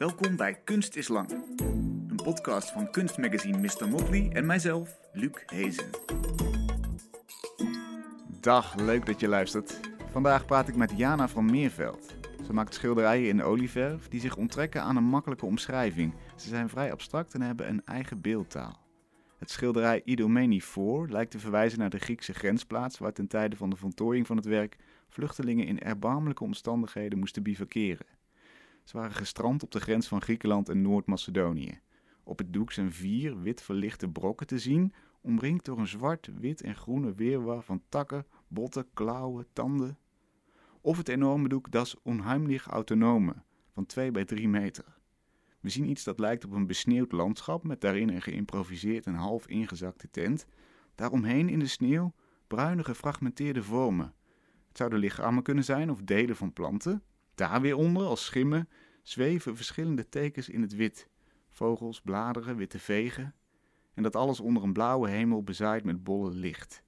Welkom bij Kunst is Lang. Een podcast van kunstmagazine Mr. Motley en mijzelf, Luc Hezen. Dag, leuk dat je luistert. Vandaag praat ik met Jana van Meerveld. Ze maakt schilderijen in olieverf die zich onttrekken aan een makkelijke omschrijving. Ze zijn vrij abstract en hebben een eigen beeldtaal. Het schilderij Idomeni 4 lijkt te verwijzen naar de Griekse grensplaats waar ten tijde van de voltooiing van het werk vluchtelingen in erbarmelijke omstandigheden moesten bivakeren. Ze waren gestrand op de grens van Griekenland en Noord-Macedonië. Op het doek zijn vier wit verlichte brokken te zien, omringd door een zwart, wit en groene weerwar van takken, botten, klauwen, tanden. Of het enorme doek Das Unheimlich Autonome van 2 bij 3 meter. We zien iets dat lijkt op een besneeuwd landschap met daarin een geïmproviseerd en half ingezakte tent. Daaromheen in de sneeuw bruine gefragmenteerde vormen. Het zouden lichamen kunnen zijn of delen van planten. Daar weer onder, als schimmen, zweven verschillende tekens in het wit. Vogels, bladeren, witte vegen. En dat alles onder een blauwe hemel bezaaid met bolle licht.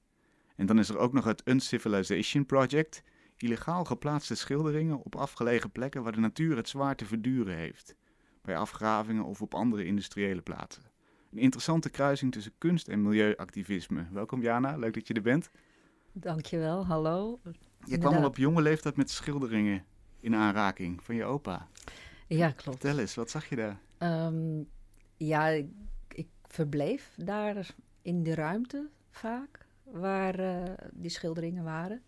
En dan is er ook nog het Uncivilization Project. Illegaal geplaatste schilderingen op afgelegen plekken waar de natuur het zwaar te verduren heeft. Bij afgravingen of op andere industriële plaatsen. Een interessante kruising tussen kunst en milieuactivisme. Welkom Jana, leuk dat je er bent. Dankjewel, hallo. Je kwam al op jonge leeftijd met schilderingen in aanraking van je opa. Ja, klopt. Vertel eens, wat zag je daar? Um, ja, ik, ik, verbleef daar in de ruimte vaak, waar uh, die schilderingen waren.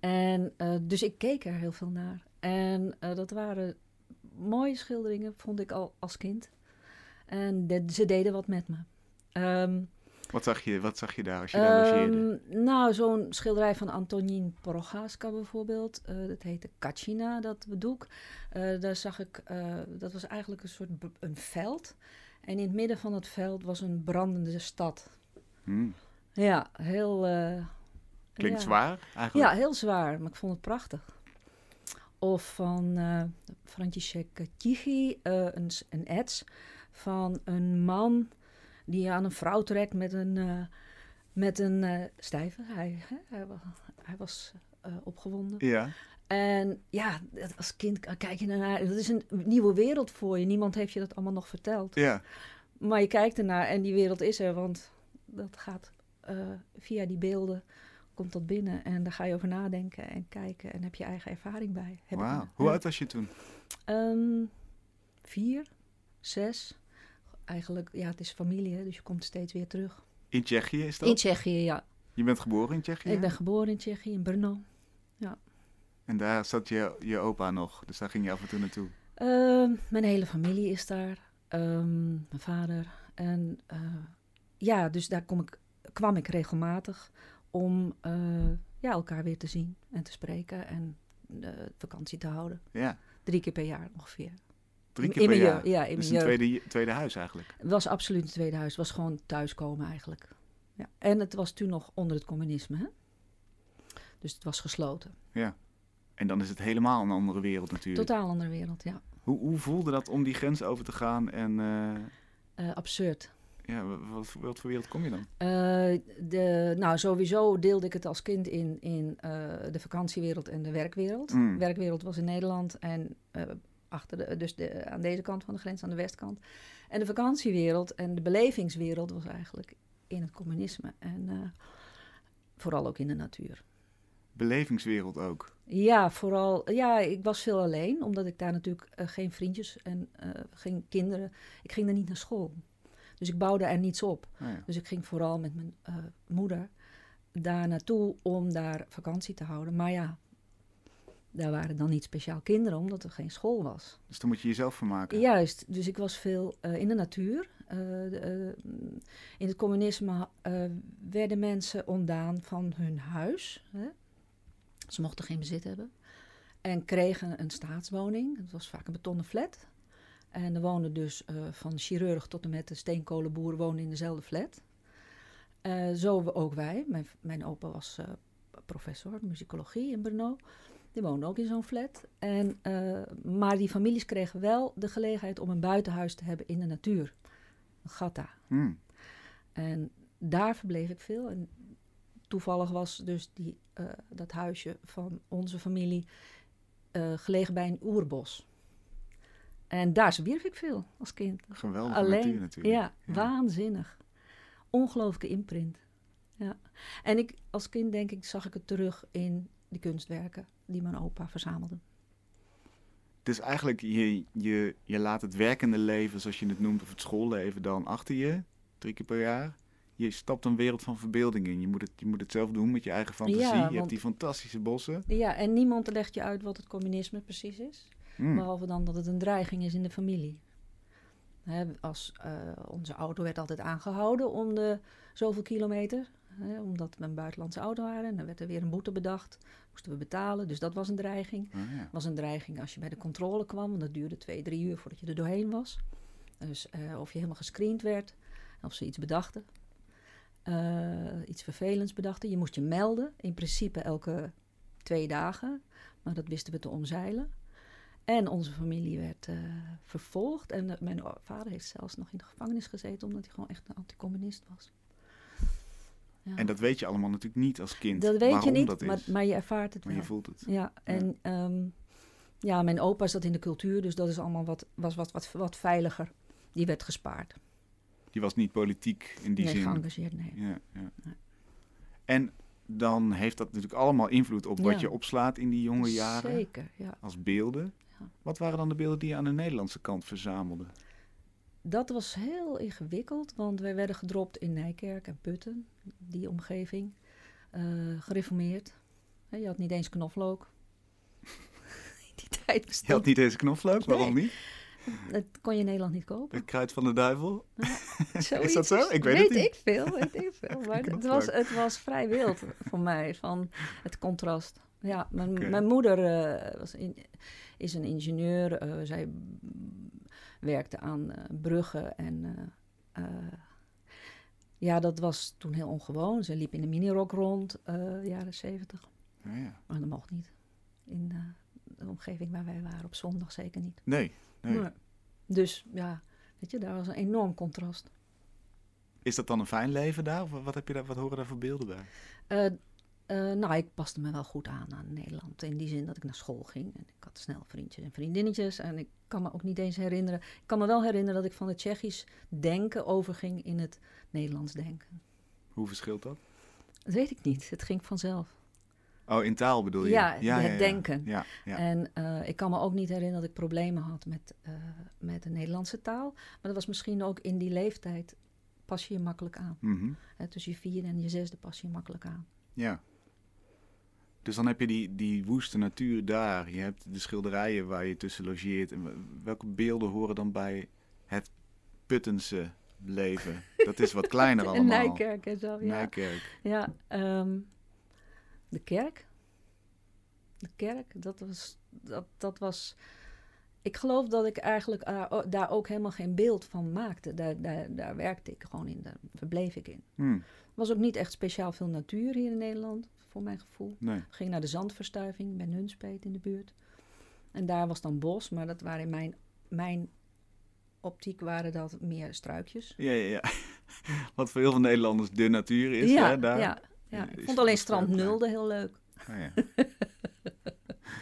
En uh, dus ik keek er heel veel naar. En uh, dat waren mooie schilderingen, vond ik al als kind. En de, ze deden wat met me. Um, wat zag je, wat zag je daar als je daar logeerde? Um, nou, zo'n schilderij van Antonin Prochaska bijvoorbeeld. Uh, dat heette Kachina, dat doek. Uh, daar zag ik, uh, dat was eigenlijk een soort een veld. En in het midden van het veld was een brandende stad. Hmm. Ja, heel... Klinkt ja. zwaar eigenlijk? Ja, heel zwaar, maar ik vond het prachtig. Of van uh, František Tichy, een, een ets van een man die aan een vrouw trekt met een, uh, met een uh, stijve. Hij, hè, hij, hij was uh, opgewonden. Ja. En ja, als kind kijk je ernaar. Dat is een nieuwe wereld voor je. Niemand heeft je dat allemaal nog verteld. Ja. Maar je kijkt ernaar en die wereld is er, want dat gaat via die beelden. Komt dat binnen en daar ga je over nadenken en kijken en heb je eigen ervaring bij. Wauw. Hoe oud was je toen? Um, vier, zes eigenlijk, ja, het is familie, hè, dus je komt steeds weer terug. In Tsjechië is dat? In Tsjechië, ja. Je bent geboren in Tsjechië? Ik ben geboren in Tsjechië, in Brno. Ja. En daar zat je, je opa nog, dus daar ging je af en toe naartoe? Uh, mijn hele familie is daar. Um, mijn vader. En uh, ja, dus daar kom ik, kwam ik regelmatig om uh, ja, elkaar weer te zien en te spreken en vakantie te houden. Ja. Drie keer per jaar ongeveer. Drie keer in per jaar? Ja, in dus een tweede, tweede huis eigenlijk? Het was absoluut een tweede huis. Het was gewoon thuiskomen eigenlijk. Ja. En het was toen nog onder het communisme, hè? Dus het was gesloten. Ja. En dan is het helemaal een andere wereld natuurlijk. Totaal andere wereld, ja. Hoe, hoe voelde dat om die grens over te gaan en... Uh... Uh, absurd. Ja, wat, wat, voor wereld kom je dan? Uh, de, nou, sowieso deelde ik het als kind in, in de vakantiewereld en de werkwereld. Mm. De werkwereld was in Nederland en achter de, dus de, aan deze kant van de grens, aan de westkant. En de vakantiewereld en de belevingswereld was eigenlijk in het communisme. En uh, vooral ook in de natuur. Belevingswereld ook? Ja, vooral. Ja, ik was veel alleen, omdat ik daar natuurlijk uh, geen vriendjes en uh, geen kinderen. Ik ging er niet naar school. Dus ik bouwde er niets op. Oh ja. Dus ik ging vooral met mijn moeder daar naartoe om daar vakantie te houden. Maar ja, daar waren dan niet speciaal kinderen, omdat er geen school was. Dus dan moet je jezelf vermaken? Juist, dus ik was veel uh, in de natuur. Uh, de, uh, in het communisme werden mensen ontdaan van hun huis. Hè? Ze mochten geen bezit hebben. En kregen een staatswoning. Het was vaak een betonnen flat. En er woonden dus van chirurg tot en met de steenkolenboer woonden in dezelfde flat. zo ook wij. Mijn, mijn opa was professor muzikologie in Brno. Die woonden ook in zo'n flat. En, uh, maar die families kregen wel de gelegenheid om een buitenhuis te hebben in de natuur. Een gata. Hmm. En daar verbleef ik veel. En toevallig was dus die, uh, dat huisje van onze familie uh, gelegen bij een oerbos. En daar zwierf ik veel als kind. Geweldig natuur natuurlijk. Ja, waanzinnig. Ongelooflijke imprint. Ja. En ik, als kind denk ik, zag ik het terug in de kunstwerken die mijn opa verzamelde. Dus eigenlijk, je, je, je laat het werkende leven, zoals je het noemt, of het schoolleven dan achter je, drie keer per jaar. Je stapt een wereld van verbeelding in. Je moet het, je moet het zelf doen met je eigen fantasie. Ja, je hebt die fantastische bossen. Ja, en niemand legt je uit wat het communisme precies is. Hmm. Behalve dan dat het een dreiging is in de familie. Als, eh, onze auto werd altijd aangehouden om de zoveel kilometer. Omdat we een buitenlandse auto waren. En dan werd er weer een boete bedacht. Moesten we betalen. Dus dat was een dreiging. Oh, ja. was een dreiging als je bij de controle kwam. Want dat duurde twee, drie uur voordat je er doorheen was. Dus eh, of je helemaal gescreend werd. Of ze iets bedachten. Eh, iets vervelends bedachten. Je moest je melden. In principe elke twee dagen. Maar dat wisten we te omzeilen. En onze familie werd eh, vervolgd. En mijn vader heeft zelfs nog in de gevangenis gezeten. Omdat hij gewoon echt een anticommunist was. Ja. En dat weet je allemaal natuurlijk niet als kind. Dat weet je niet, dat maar, is. maar je ervaart het Maar wel. je voelt het. Ja, en ja. ja, mijn opa zat in de cultuur, dus dat is allemaal wat, was wat, wat, wat veiliger. Die werd gespaard. Die was niet politiek in die nee, zin. geëngageerd, nee. Ja, ja. Nee. En dan heeft dat natuurlijk allemaal invloed op wat je opslaat in die jonge jaren. Zeker, ja. Als beelden. Wat waren dan de beelden die je aan de Nederlandse kant verzamelde? Dat was heel ingewikkeld, want wij werden gedropt in Nijkerk en Putten, die omgeving. Eh, gereformeerd. Je had niet eens knoflook. in die tijd Je bestond had niet deze knoflook, waarom niet? Dat kon je in Nederland niet kopen. Het kruid van de duivel. Zoiets. dat zo? Ik weet het niet. ik veel, weet ik veel. Maar het was, het was vrij wild voor mij, van het contrast. Ja, mijn, moeder eh, was in, is een ingenieur. eh, zij werkte aan eh, bruggen en... eh, eh, ja, dat was toen heel ongewoon. Ze liep in de minirok rond, eh jaren zeventig. Ja, ja. Maar dat mocht niet. In de omgeving waar wij waren, op zondag zeker niet. Nee, nee. Dus ja, weet je, daar was een enorm contrast. Is dat dan een fijn leven daar? Of wat, heb je daar, wat horen daar voor beelden bij? Eh, nou, ik paste me wel goed aan aan Nederland. In die zin dat ik naar school ging. En ik had snel vriendjes en vriendinnetjes. En ik kan me ook niet eens herinneren. Ik kan me wel herinneren dat ik van het Tsjechisch denken overging in het Nederlands denken. Hoe verschilt dat? Dat weet ik niet. Het ging vanzelf. Oh, in taal bedoel je? Ja, het denken. Ja, ja. En eh, ik kan me ook niet herinneren dat ik problemen had met, eh, met de Nederlandse taal. Maar dat was misschien ook in die leeftijd pas je je makkelijk aan. Hè, tussen je vierde en je zesde pas je je makkelijk aan. Ja. Dus dan heb je die, die woeste natuur daar. Je hebt de schilderijen waar je tussen logeert. En welke beelden horen dan bij het Puttense leven? Dat is wat kleiner allemaal. Nijkerk en zo, ja. Nijkerk. Ja, ehm, de kerk. De kerk, dat was, dat, dat was... Ik geloof dat ik eigenlijk eh, daar ook helemaal geen beeld van maakte. Daar, daar, daar werkte ik gewoon in, daar verbleef ik in. Hm, Er was ook niet echt speciaal veel natuur hier in Nederland, voor mijn gevoel. nee. Ging naar de zandverstuiving bij Nunspeet in de buurt. En daar was dan bos, maar dat waren in mijn, mijn optiek waren dat meer struikjes. Ja, ja, ja. Wat voor heel veel Nederlanders de natuur is, ja, hè, daar. ja, ja. Ik vond alleen strand. Nulde heel leuk. Oh, ja.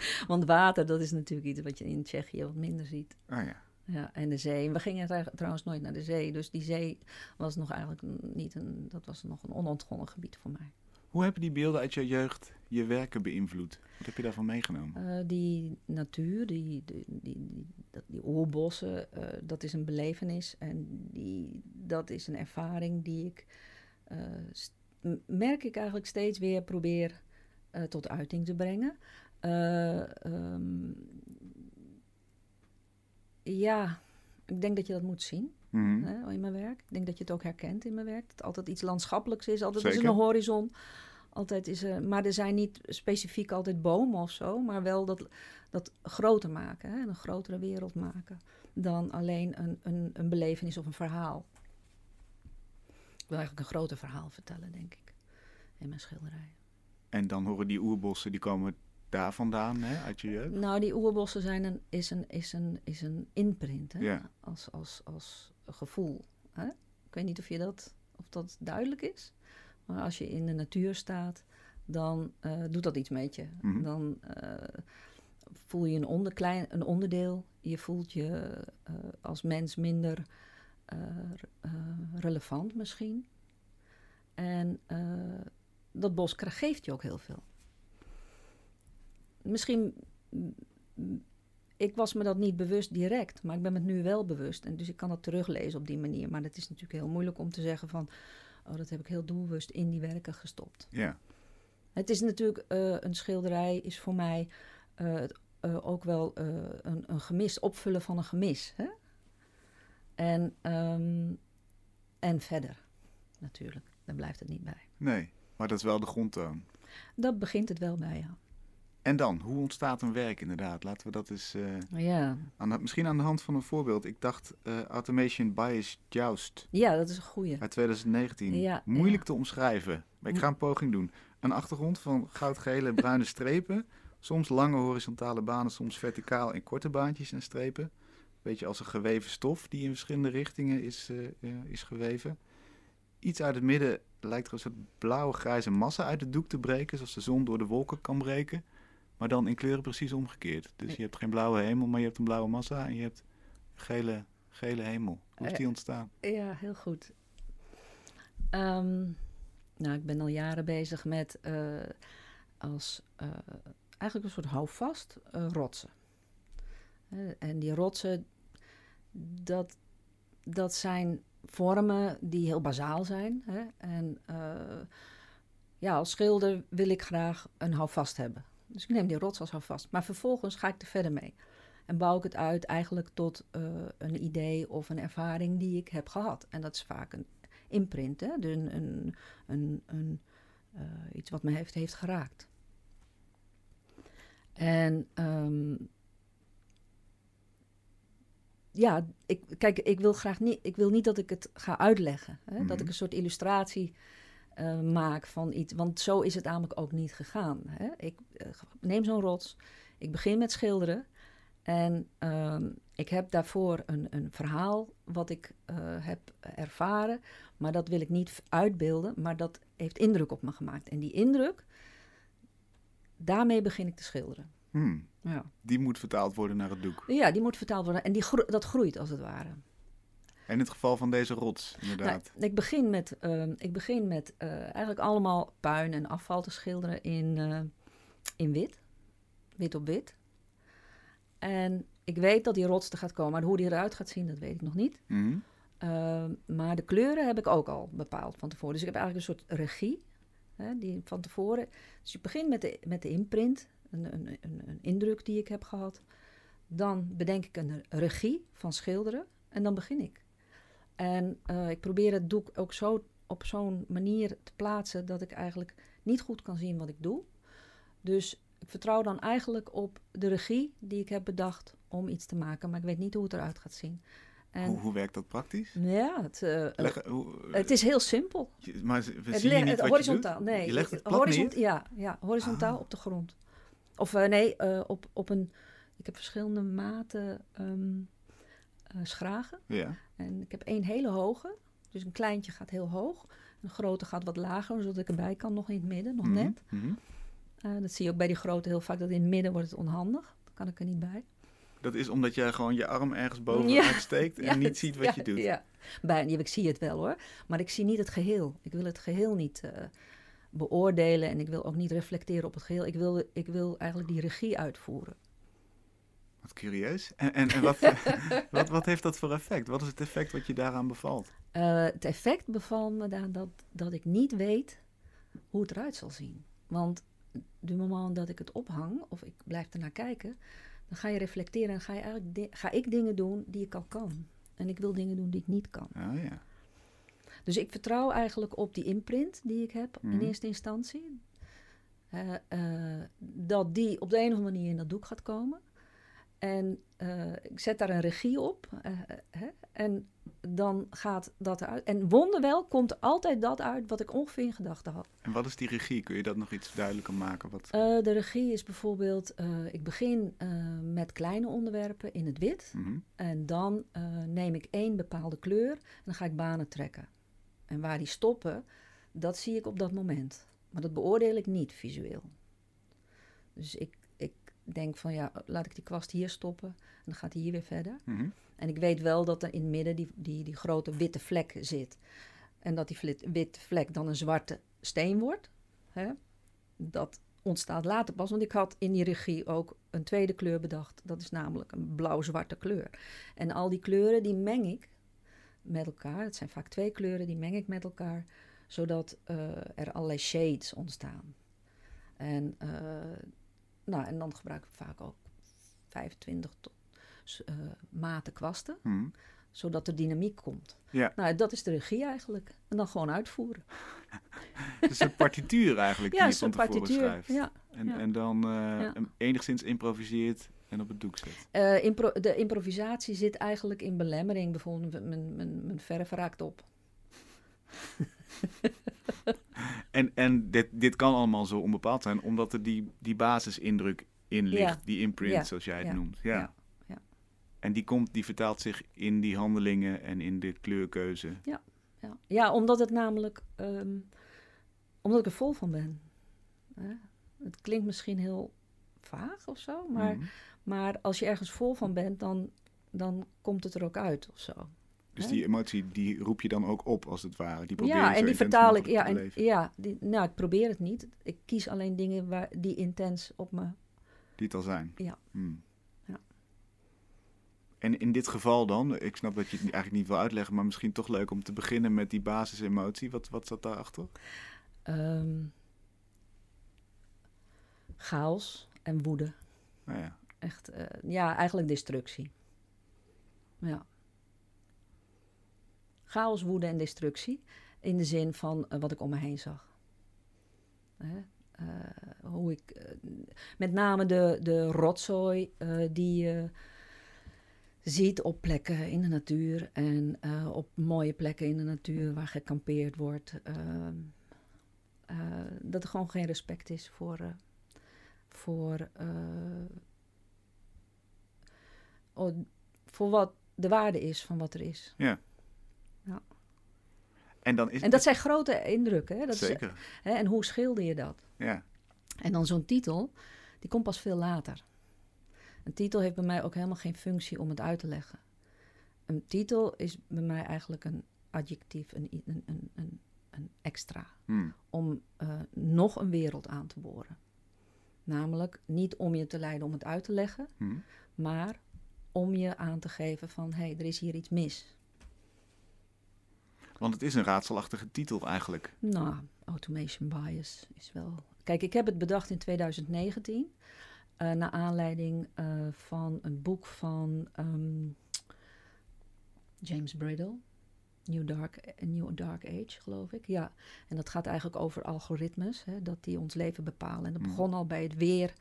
Want water, dat is natuurlijk iets wat je in Tsjechië wat minder ziet. Oh, ja. Ja, en de zee. We gingen trouwens nooit naar de zee. Dus die zee was nog eigenlijk niet een... Dat was nog een onontgonnen gebied voor mij. Hoe hebben die beelden uit je jeugd je werken beïnvloed? Wat heb je daarvan meegenomen? Eh, die natuur, die, die, die, die, oerbossen, eh, dat is een belevenis. En die, dat is een ervaring die ik, eh, merk ik eigenlijk steeds weer probeer tot uiting te brengen. Eh, ehm, ja, ik denk dat je dat moet zien Mhm. hè, in mijn werk. Ik denk dat je het ook herkent in mijn werk. Dat het altijd iets landschappelijks is. Altijd is er Zeker. een horizon. Altijd is er, maar er zijn niet specifiek altijd bomen of zo. Maar wel dat, dat groter maken. Hè, een grotere wereld maken. Dan alleen een, een, een belevenis of een verhaal. Ik wil eigenlijk een groter verhaal vertellen, denk ik. In mijn schilderijen. En dan horen die oerbossen, die komen daar vandaan, hè, uit je jeugd? Nou, die oerbossen zijn een, is, een, is, een, is een imprint. Hè? Ja. Als, als, als gevoel. Hè? Ik weet niet of, je dat, of dat duidelijk is. Maar als je in de natuur staat, dan eh, doet dat iets met je. Mhm. Dan eh, voel je een, onder, klein, een onderdeel je voelt je eh, als mens minder re- relevant misschien. En dat bos geeft je ook heel veel. Misschien, ik was me dat niet bewust direct, maar ik ben me het nu wel bewust. En dus ik kan dat teruglezen op die manier. Maar het is natuurlijk heel moeilijk om te zeggen van, oh, dat heb ik heel doelbewust in die werken gestopt. Ja. Het is natuurlijk, eh, een schilderij is voor mij eh, eh, ook wel een, een gemis, opvullen van een gemis. Hè? En, ehm, en verder, natuurlijk. Daar blijft het niet bij. Nee, maar dat is wel de grondtoon. Dat begint het wel bij, ja. En dan, hoe ontstaat een werk inderdaad? Laten we dat eens... eh, Ja, aan de- misschien aan de hand van een voorbeeld. Ik dacht eh, Automation Bias Joust ja dat is een goeie. uit 2019. Ja, Moeilijk ja. te omschrijven. Maar ik ga een poging doen. Een achtergrond van goudgele en bruine strepen. Soms lange horizontale banen, soms verticaal in korte baantjes en strepen. Beetje als een geweven stof die in verschillende richtingen is, eh, is geweven. Iets uit het midden lijkt er een soort blauwe grijze massa uit het doek te breken, zoals de zon door de wolken kan breken. Maar dan in kleuren precies omgekeerd. Dus je hebt geen blauwe hemel, maar je hebt een blauwe massa en je hebt gele, gele hemel. Hoe is die ontstaan? Ja, heel goed. Ehm, nou, ik ben al jaren bezig met eh, als eh, eigenlijk een soort houvast eh, rotsen. Eh, en die rotsen, dat, dat zijn vormen die heel bazaal zijn. Hè? En eh, ja, als schilder wil ik graag een houvast hebben. Dus ik neem die rots als houvast. Maar vervolgens ga ik er verder mee. En bouw ik het uit eigenlijk tot eh, een idee of een ervaring die ik heb gehad. En dat is vaak een imprint, hè? Dus een, een, een, een, eh, iets wat me heeft, heeft geraakt. En ehm, ja, ik, kijk, ik wil graag niet, ik wil niet dat ik het ga uitleggen. Hè? Dat Mhm. ik een soort illustratie eh, maak van iets. Want zo is het namelijk ook niet gegaan. Hè? Ik eh, neem zo'n rots, ik begin met schilderen. En ehm, ik heb daarvoor een, een verhaal wat ik eh, heb ervaren. Maar dat wil ik niet uitbeelden, maar dat heeft indruk op me gemaakt. En die indruk, daarmee begin ik te schilderen. Hmm, Ja, die moet vertaald worden naar het doek. ja die moet vertaald worden. En die gro- dat groeit als het ware. En in het geval van deze rots, inderdaad. Nou, ik begin met, ehm, ik begin met eh, eigenlijk allemaal puin en afval te schilderen in, eh, in wit. Wit op wit. En ik weet dat die rots er gaat komen. Maar hoe die eruit gaat zien, dat weet ik nog niet. Mhm. Ehm, maar de kleuren heb ik ook al bepaald van tevoren. Dus ik heb eigenlijk een soort regie hè, die van tevoren. Dus ik begin met de, met de imprint, een, een, een, een indruk die ik heb gehad. Dan bedenk ik een regie van schilderen en dan begin ik. En eh, ik probeer het doek ook zo op zo'n manier te plaatsen dat ik eigenlijk niet goed kan zien wat ik doe. Dus ik vertrouw dan eigenlijk op de regie die ik heb bedacht om iets te maken, maar ik weet niet hoe het eruit gaat zien. En Hoe, hoe werkt dat praktisch? ja, het, eh, Leg, hoe, het is heel simpel. je- maar we Het zien niet wat horizontaal. je doet? Nee, je legt het plat horizont- neer? Ja, ja, horizontaal Ah. op de grond. Of eh, nee, eh, op, op een. Ik heb verschillende maten eh, schragen. Ja. En ik heb één hele hoge. Dus een kleintje gaat heel hoog. Een grote gaat wat lager, zodat ik erbij kan, nog in het midden, nog Mhm, net. mhm. Eh, dat zie je ook bij die grote heel vaak, dat in het midden wordt het onhandig. Dan kan ik er niet bij. Dat is omdat je gewoon je arm ergens boven Ja. uitsteekt en Ja, niet ziet wat ja, je doet. Ja, bij, ik zie het wel hoor. Maar ik zie niet het geheel. Ik wil het geheel niet eh, beoordelen en ik wil ook niet reflecteren op het geheel. Ik wil, ik wil eigenlijk die regie uitvoeren. Wat curieus. En, en, en wat, wat, wat heeft dat voor effect? Wat is het effect wat je daaraan bevalt? Eh, het effect bevalt me dan dat, dat ik niet weet hoe het eruit zal zien. Want du moment dat ik het ophang of ik blijf ernaar kijken, dan ga je reflecteren en ga, je eigenlijk ga ik dingen doen die ik al kan. En ik wil dingen doen die ik niet kan. Oh ja. Dus ik vertrouw eigenlijk op die imprint die ik heb Mhm. in eerste instantie. Eh, eh, dat die op de een of andere manier in dat doek gaat komen. En eh, ik zet daar een regie op. eh, hè, en dan gaat dat eruit. En wonderwel komt altijd dat uit wat ik ongeveer in gedachten had. En wat is die regie? Kun je dat nog iets duidelijker maken? Wat... Eh, de regie is bijvoorbeeld, ik begin met kleine onderwerpen in het wit. Mhm. En dan neem ik één bepaalde kleur en dan ga ik banen trekken. En waar die stoppen, dat zie ik op dat moment. Maar dat beoordeel ik niet visueel. Dus ik denk van ja, laat ik die kwast hier stoppen. En dan gaat hij hier weer verder. Mhm. En ik weet wel dat er in het midden die, die, die grote witte vlek zit. En dat die witte vlek dan een zwarte steen wordt. Hè? Dat ontstaat later pas. Want ik had in die regie ook een tweede kleur bedacht. Dat is namelijk een blauw-zwarte kleur. En al die kleuren die meng ik met elkaar. Het zijn vaak twee kleuren, die meng ik met elkaar. Zodat eh, er allerlei shades ontstaan. En, eh, nou, en dan gebruik ik vaak ook 25 tot, eh, maten kwasten Mhm. zodat er dynamiek komt. Ja. Nou, dat is de regie eigenlijk. En dan gewoon uitvoeren. Het is een partituur eigenlijk die je van tevoren partituur. schrijft. Ja. En, ja. en dan eh, Ja. enigszins improviseert en op het doek zet. Eh, impro- de improvisatie zit eigenlijk in belemmering. Bijvoorbeeld, mijn, mijn, mijn verf raakt op. En, en dit, dit kan allemaal zo onbepaald zijn, omdat er die, die basisindruk in ligt, Ja. die imprint, Ja. zoals jij het Ja. noemt. Ja. Ja. Ja. En die, komt, die vertaalt zich in die handelingen en in de kleurkeuze. Ja, ja omdat het namelijk... ehm, omdat ik er vol van ben. Hè? Het klinkt misschien heel vaag of zo, maar, Mhm. maar als je ergens vol van bent, dan, dan komt het er ook uit of zo. Dus die emotie, die roep je dan ook op, als het ware. Die probeer ja, en die vertaal ik. Ja, en, ja die, nou, ik probeer het niet. Ik kies alleen dingen waar, die intens op me. Die het al zijn. Ja. Hmm. Ja. En in dit geval dan, ik snap dat je het eigenlijk niet wil uitleggen, maar misschien toch leuk om te beginnen met die basisemotie. Wat, wat zat daarachter? ehm, chaos en woede. Nou ja, Echt, eh, ja, eigenlijk destructie. Ja. Chaos, woede en destructie. In de zin van eh, wat ik om me heen zag. Hè? Eh, hoe ik, eh, met name de, de rotzooi die je ziet op plekken in de natuur. En op mooie plekken in de natuur waar gekampeerd wordt. dat er gewoon geen respect is voor, voor oh, voor wat de waarde is van wat er is. En dan is En dat zijn grote indrukken. Hè? Dat is, zeker. hè? En hoe schilder je dat? Ja. En dan zo'n titel, die komt pas veel later. Een titel heeft bij mij ook helemaal geen functie om het uit te leggen. Een titel is bij mij eigenlijk een adjectief, een, een, een, een, een extra. Hmm. Om eh, nog een wereld aan te boren. Namelijk niet om je te leiden om het uit te leggen, Hmm. maar om je aan te geven van hé, hey, er is hier iets mis. Want het is een raadselachtige titel eigenlijk. Nou, automation bias is wel. Kijk, ik heb het bedacht in 2019. eh naar aanleiding eh, van een boek van ehm, James Bridle. New Dark, New Dark Age, geloof ik. Ja, en dat gaat eigenlijk over algoritmes, hè, dat die ons leven bepalen. En dat Mhm. begon al bij het weer,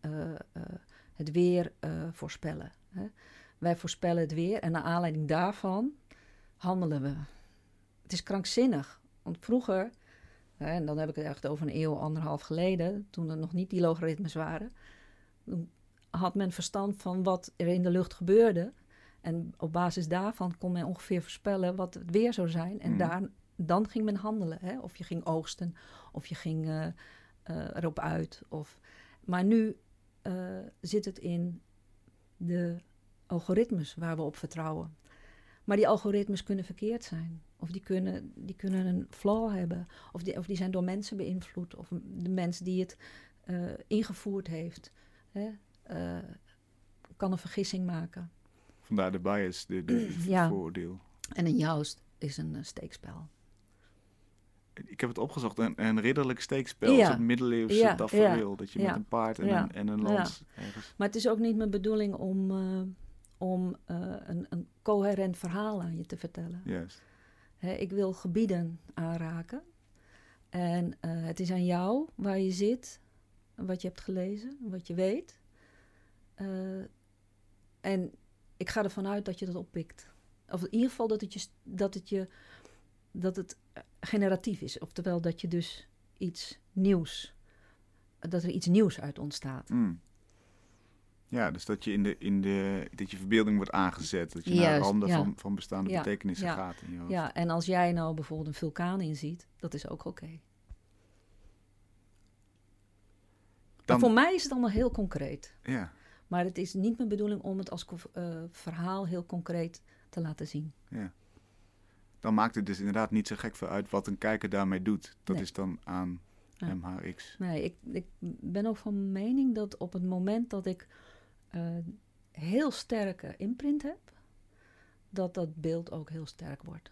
eh, het weer voorspellen. Hè. Wij voorspellen het weer en naar aanleiding daarvan handelen we. Het is krankzinnig. Want vroeger, hè, en dan heb ik het echt over een eeuw, anderhalf geleden, toen er nog niet die logaritmes waren, had men verstand van wat er in de lucht gebeurde. En op basis daarvan kon men ongeveer voorspellen wat het weer zou zijn. En Mhm. daar, dan ging men handelen. Hè? Of je ging oogsten, of je ging eh, eh, erop uit. Of... Maar nu eh, zit het in de algoritmes waar we op vertrouwen. Maar die algoritmes kunnen verkeerd zijn. Of die kunnen, die kunnen een flaw hebben. Of die, of die zijn door mensen beïnvloed. Of de mens die het eh, ingevoerd heeft, hè, eh, kan een vergissing maken. Vandaar de bias, de, de Ja. vooroordeel. En een joust is een eh, steekspel. Ik heb het opgezocht. Een, een ridderlijk steekspel. Ja. Is het middeleeuwse Ja, tafereel. Dat je ja, met een paard en, ja, een, en een ja. lans ergens... Maar het is ook niet mijn bedoeling om, eh, om eh, een, een coherent verhaal aan je te vertellen. Ik wil gebieden aanraken. En eh, het is aan jou waar je zit, wat je hebt gelezen, wat je weet. Eh, en ik ga ervan uit dat je dat oppikt. Of in ieder geval dat het je, dat het je dat het generatief is. Oftewel dat je dus iets nieuws, dat er iets nieuws uit ontstaat. Mm. Ja, dus dat je in de, in de dat je verbeelding wordt aangezet. Dat je naar Juist, randen ja. van, van bestaande Ja, betekenissen ja, gaat in je hoofd. Ja, en als jij nou bijvoorbeeld een vulkaan inziet, dat is ook oké. Dan, Voor mij is het allemaal heel concreet. ja, Maar het is niet mijn bedoeling om het als eh, verhaal heel concreet te laten zien. ja. Dan maakt het dus inderdaad niet zo gek veel uit wat een kijker daarmee doet. Dat Nee. is dan aan. MHX. Nee, ik, ik ben ook van mening dat op het moment dat ik eh, heel sterke imprint heb, dat dat beeld ook heel sterk wordt.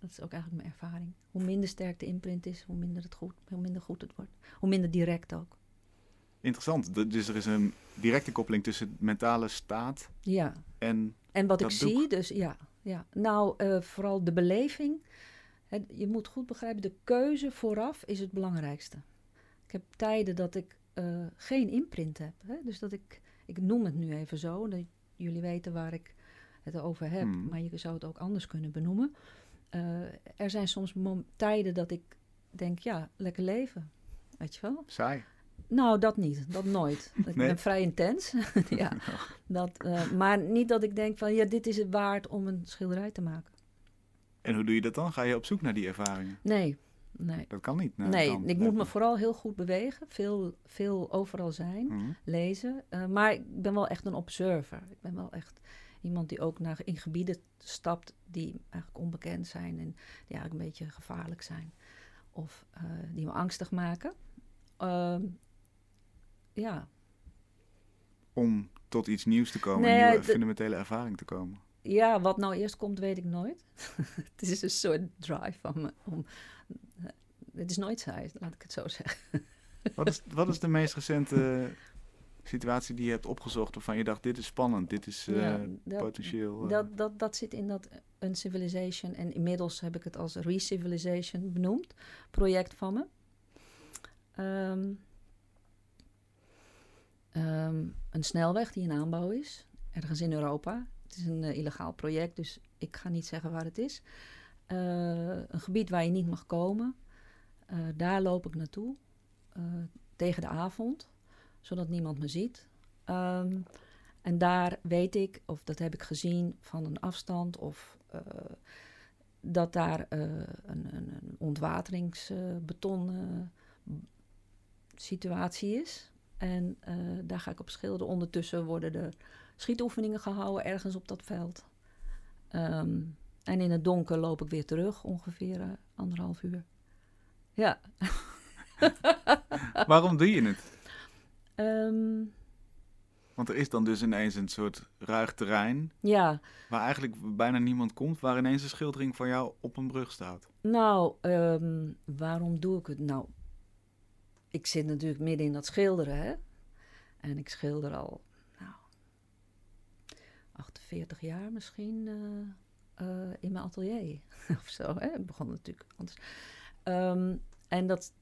Dat is ook eigenlijk mijn ervaring. Hoe minder sterk de imprint is, hoe minder, het goed, hoe minder goed het wordt. Hoe minder direct ook. Interessant. Dus er is een directe koppeling tussen mentale staat Ja, en... en wat ik doek. zie, dus ja. ja. Nou, eh, vooral de beleving. Je moet goed begrijpen, de keuze vooraf is het belangrijkste. Ik heb tijden dat ik eh, geen imprint heb. Hè? Dus dat ik, ik noem het nu even zo, dat jullie weten waar ik het over heb. Hmm. Maar je zou het ook anders kunnen benoemen. Eh, er zijn soms tijden dat ik denk, ja, lekker leven. Weet je wel? Saai. Nou, dat niet. Dat nooit. Ik Nee? ben vrij intens. ja. dat, eh, maar niet dat ik denk van, ja, dit is het waard om een schilderij te maken. En hoe doe je dat dan? Ga je op zoek naar die ervaringen? Nee, nee. Dat kan niet. Nou, nee, ik moet me vooral heel goed bewegen. Veel, veel overal zijn, Mhm. lezen. Eh, maar ik ben wel echt een observer. Ik ben wel echt iemand die ook naar, in gebieden stapt die eigenlijk onbekend zijn. En die eigenlijk een beetje gevaarlijk zijn. Of eh, die me angstig maken. Ehm, ja, Om tot iets nieuws te komen, Nee, een nieuwe de- fundamentele ervaring te komen. Ja, wat nou eerst komt, weet ik nooit. het is een soort drive van me. Om, eh, het is nooit saai, laat ik het zo zeggen. Wat is, wat is de meest recente situatie die je hebt opgezocht waarvan je dacht, dit is spannend, dit is eh, Ja, dat, potentieel... eh, dat, dat, dat zit in dat Uncivilization. En inmiddels heb ik het als Recivilization benoemd. Project van me. Ehm, ehm, een snelweg die in aanbouw is. Ergens in Europa. Het is een eh, illegaal project, dus ik ga niet zeggen waar het is. Eh, een gebied waar je niet mag komen. Eh, daar loop ik naartoe. eh, tegen de avond. Zodat niemand me ziet. Ehm, en daar weet ik, of dat heb ik gezien van een afstand, of dat daar een, ontwateringsbeton situatie is. En daar ga ik op schilderen. Ondertussen worden er schietoefeningen gehouden ergens op dat veld. Ehm, en in het donker loop ik weer terug, ongeveer eh, anderhalf uur. Ja. Waarom doe je het? Ehm, Want er is dan dus ineens een soort ruig terrein ja, waar eigenlijk bijna niemand komt, waar ineens een schildering van jou op een brug staat. Nou, ehm, waarom doe ik het? Nou, ik zit natuurlijk midden in dat schilderen, hè. En ik schilder al, nou, 48 jaar misschien eh, eh, in mijn atelier of zo, hè. Ik begon natuurlijk anders. Ehm, en dat,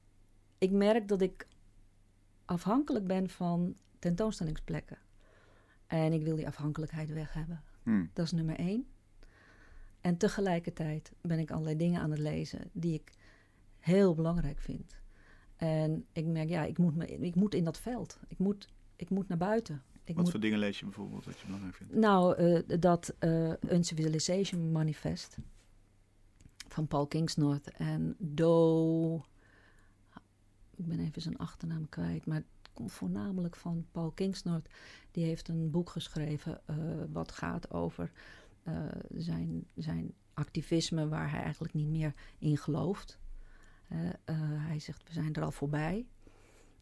ik merk dat ik afhankelijk ben van tentoonstellingsplekken. En ik wil die afhankelijkheid weg hebben. Hm. Dat is nummer één. En tegelijkertijd ben ik allerlei dingen aan het lezen die ik heel belangrijk vind. En ik merk, ja, ik moet, me, ik moet in dat veld. Ik moet, ik moet naar buiten. Ik Wat moet, voor dingen lees je bijvoorbeeld wat je belangrijk vindt? nou, eh, dat eh Uncivilization Manifest van Paul Kingsnorth en Do. Ik ben even zijn achternaam kwijt, maar het komt voornamelijk van Paul Kingsnorth. Die heeft een boek geschreven eh, wat gaat over zijn, zijn activisme waar hij eigenlijk niet meer in gelooft. Hij zegt, we zijn er al voorbij.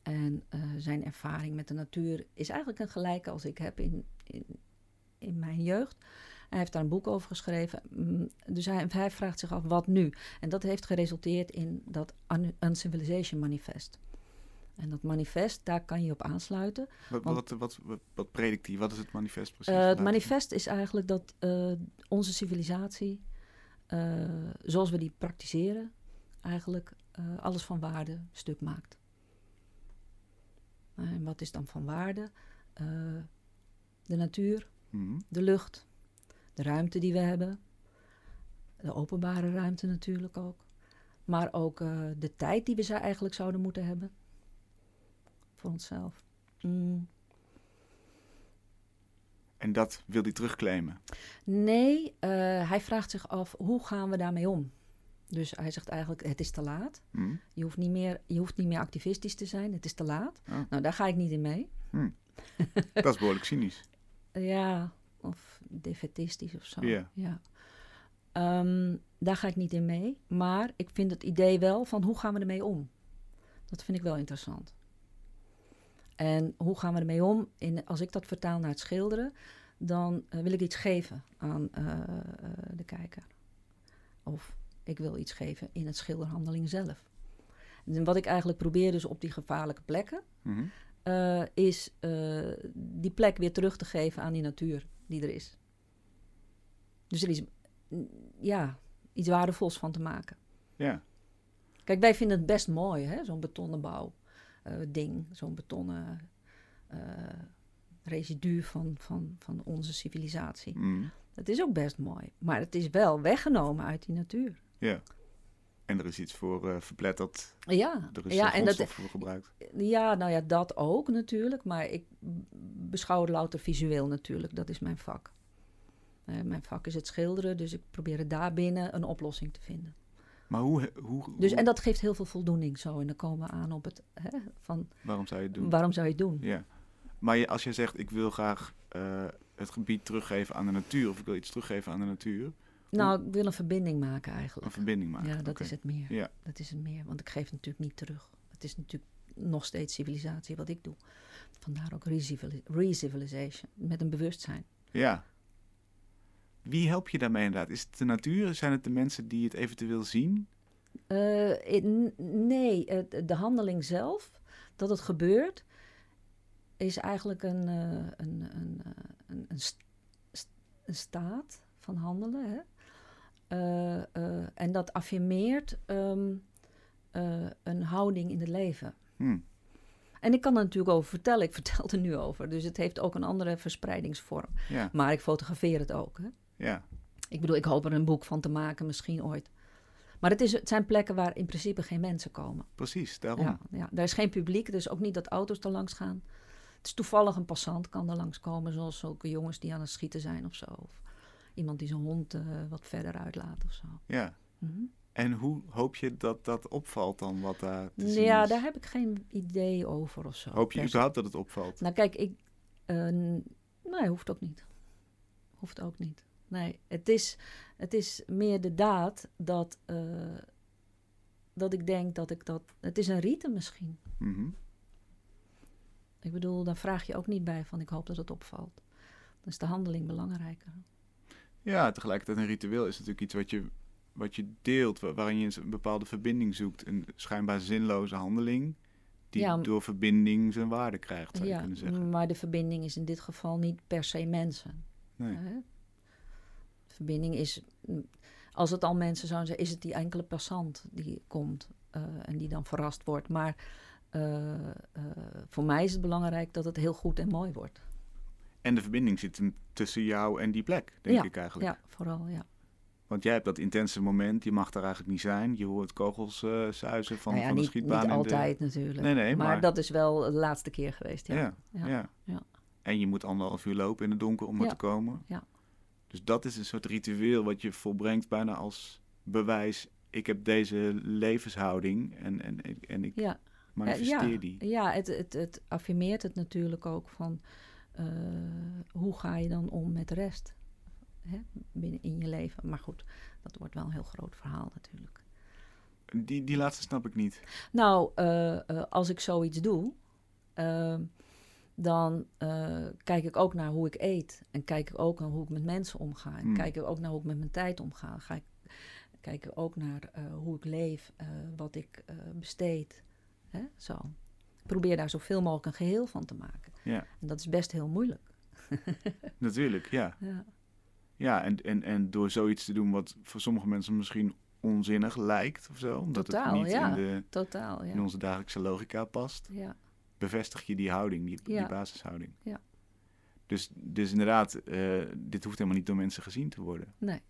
En eh, zijn ervaring met de natuur is eigenlijk een gelijke als ik heb in, in, in mijn jeugd. Hij heeft daar een boek over geschreven. Mm, Dus hij, hij vraagt zich af, wat nu? En dat heeft geresulteerd in dat Un- Uncivilization Manifest. En dat manifest, daar kan je op aansluiten. Wat, Want- wat, wat, wat, wat predikt hij? Wat is het manifest precies? Eh, het manifest is eigenlijk dat eh, onze civilisatie, zoals we die praktiseren, eigenlijk alles van waarde stuk maakt. En wat is dan van waarde? Eh, de natuur, Mhm. de lucht, de ruimte die we hebben, de openbare ruimte natuurlijk ook, maar ook eh, de tijd die we zou- eigenlijk zouden moeten hebben voor onszelf. Mm. En dat wil hij terugclaimen. Nee, eh, hij vraagt zich af hoe gaan we daarmee om? Dus hij zegt eigenlijk, het is te laat. Hm? Je hoeft niet meer, je hoeft niet meer activistisch te zijn, het is te laat. Oh. Nou, daar ga ik niet in mee. Dat is behoorlijk cynisch. Ja, of defetistisch of zo. Ja. ja. Ehm, daar ga ik niet in mee. Maar ik vind het idee wel van hoe gaan we ermee om? Dat vind ik wel interessant. En hoe gaan we ermee om? In, als ik dat vertaal naar het schilderen, dan eh, wil ik iets geven aan eh, eh, de kijker. Of ik wil iets geven in het schilderhandeling zelf. En wat ik eigenlijk probeer dus op die gevaarlijke plekken, Mhm. eh, is eh, die plek weer terug te geven aan die natuur die er is. Dus er is mm, ja, iets waardevols van te maken. Ja. Kijk, wij vinden het best mooi, hè? zo'n betonnen bouw eh, ding, zo'n betonnen residu van, van, van onze civilisatie. Hm. Het is ook best mooi, maar het is wel weggenomen uit die natuur. Ja. En er is iets voor eh, verpletterd. Ja, Er is ja, ja, en dat, voor gebruikt. ja, nou ja, dat ook natuurlijk. Maar ik beschouw het louter visueel natuurlijk. Dat is mijn vak. Eh, mijn vak is het schilderen, dus ik probeer er daarbinnen een oplossing te vinden. Maar hoe, hoe, Dus, en dat geeft heel veel voldoening zo. En dan komen we aan op het, hè, van waarom zou je het doen? waarom zou je het doen? Ja. Maar als je zegt, ik wil graag eh, het gebied teruggeven aan de natuur, of ik wil iets teruggeven aan de natuur, Nou, ik wil een verbinding maken een eigenlijk. verbinding maken. Ja, dat is het meer. Ja. Dat is het meer, want ik geef het natuurlijk niet terug. Het is natuurlijk nog steeds civilisatie wat ik doe. Vandaar ook recivili- re-civilization, met een bewustzijn. Ja. Wie help je daarmee inderdaad? Is het de natuur? Zijn het de mensen die het eventueel zien? Eh, in- nee, de handeling zelf, dat het gebeurt, is eigenlijk een, eh, een, een, eh, een, een, een staat van handelen. Hè? Eh, eh, en dat affirmeert ehm, eh, een houding in het leven. Hm. En ik kan er natuurlijk over vertellen, ik vertel er nu over. Dus het heeft ook een andere verspreidingsvorm. Ja, Maar ik fotografeer het ook. Hè? ja. Ik bedoel, ik hoop er een boek van te maken, misschien ooit. Maar het, is, het zijn plekken waar in principe geen mensen komen. precies. Daarom. Ja, ja, daar is geen publiek, dus ook niet dat auto's er langs gaan. Het is toevallig een passant kan er langs komen, zoals zulke jongens die aan het schieten zijn of zo. Of iemand die zijn hond eh, wat verder uitlaat of zo. Ja. Mhm. En hoe hoop je dat dat opvalt dan, wat daar te zien Ja, is? daar heb ik geen idee over of zo. Hoop je se. überhaupt dat het opvalt? Nou, kijk, ik. eh, nee, hoeft ook niet. Hoeft ook niet. Nee, het is, het is meer de daad dat, eh, dat ik denk dat ik dat. Het is een rite misschien. Mhm. Ik bedoel, dan vraag je ook niet bij van ik hoop dat het opvalt. Dan is de handeling belangrijker. Ja, tegelijkertijd een ritueel is natuurlijk iets wat je, wat je deelt, wa- waarin je een bepaalde verbinding zoekt. Een schijnbaar zinloze handeling, die Ja, door verbinding zijn waarde krijgt, zou je kunnen zeggen. maar de verbinding is in dit geval niet per se mensen. Nee. Hè? Verbinding is, als het al mensen zouden zijn, is het die enkele passant die komt eh, en die dan verrast wordt. Maar eh, eh, voor mij is het belangrijk dat het heel goed en mooi wordt. En de verbinding zit tussen jou en die plek, denk Ja, ik eigenlijk. Ja, vooral, ja. Want jij hebt dat intense moment, je mag daar eigenlijk niet zijn. Je hoort kogels eh zuizen van, nou ja, van de niet, schietbaan. niet de- altijd natuurlijk. Nee, nee, maar, maar- dat is wel de laatste keer geweest, ja. Ja, ja. En je moet anderhalf uur lopen in het donker om er te komen. ja. Dus dat is een soort ritueel wat je volbrengt bijna als bewijs. Ik heb deze levenshouding en, en, en ik ja. manifesteer ja, die. Ja, het, het, het affirmeert het natuurlijk ook van eh, hoe ga je dan om met de rest hè, binnen in je leven. Maar goed, dat wordt wel een heel groot verhaal natuurlijk. Die, die laatste snap ik niet. Nou, eh, eh, als ik zoiets doe, ehm, dan kijk ik ook naar hoe ik eet. En kijk ik ook naar hoe ik met mensen omga. En Hmm. kijk ik ook naar hoe ik met mijn tijd omga. Ga ik, kijk ik ook naar hoe ik leef, wat ik besteed. Hè? Zo. Probeer daar zoveel mogelijk een geheel van te maken. Ja, En dat is best heel moeilijk. natuurlijk, ja. Ja, Ja, en, en, en door zoiets te doen wat voor sommige mensen misschien onzinnig lijkt of zo. Omdat Totaal, het niet ja. in, de, totaal. in Ja. onze dagelijkse logica past. Ja. Bevestig je die houding, die, basishouding. Ja. Dus, dus inderdaad, eh, dit hoeft helemaal niet door mensen gezien te worden. Nee.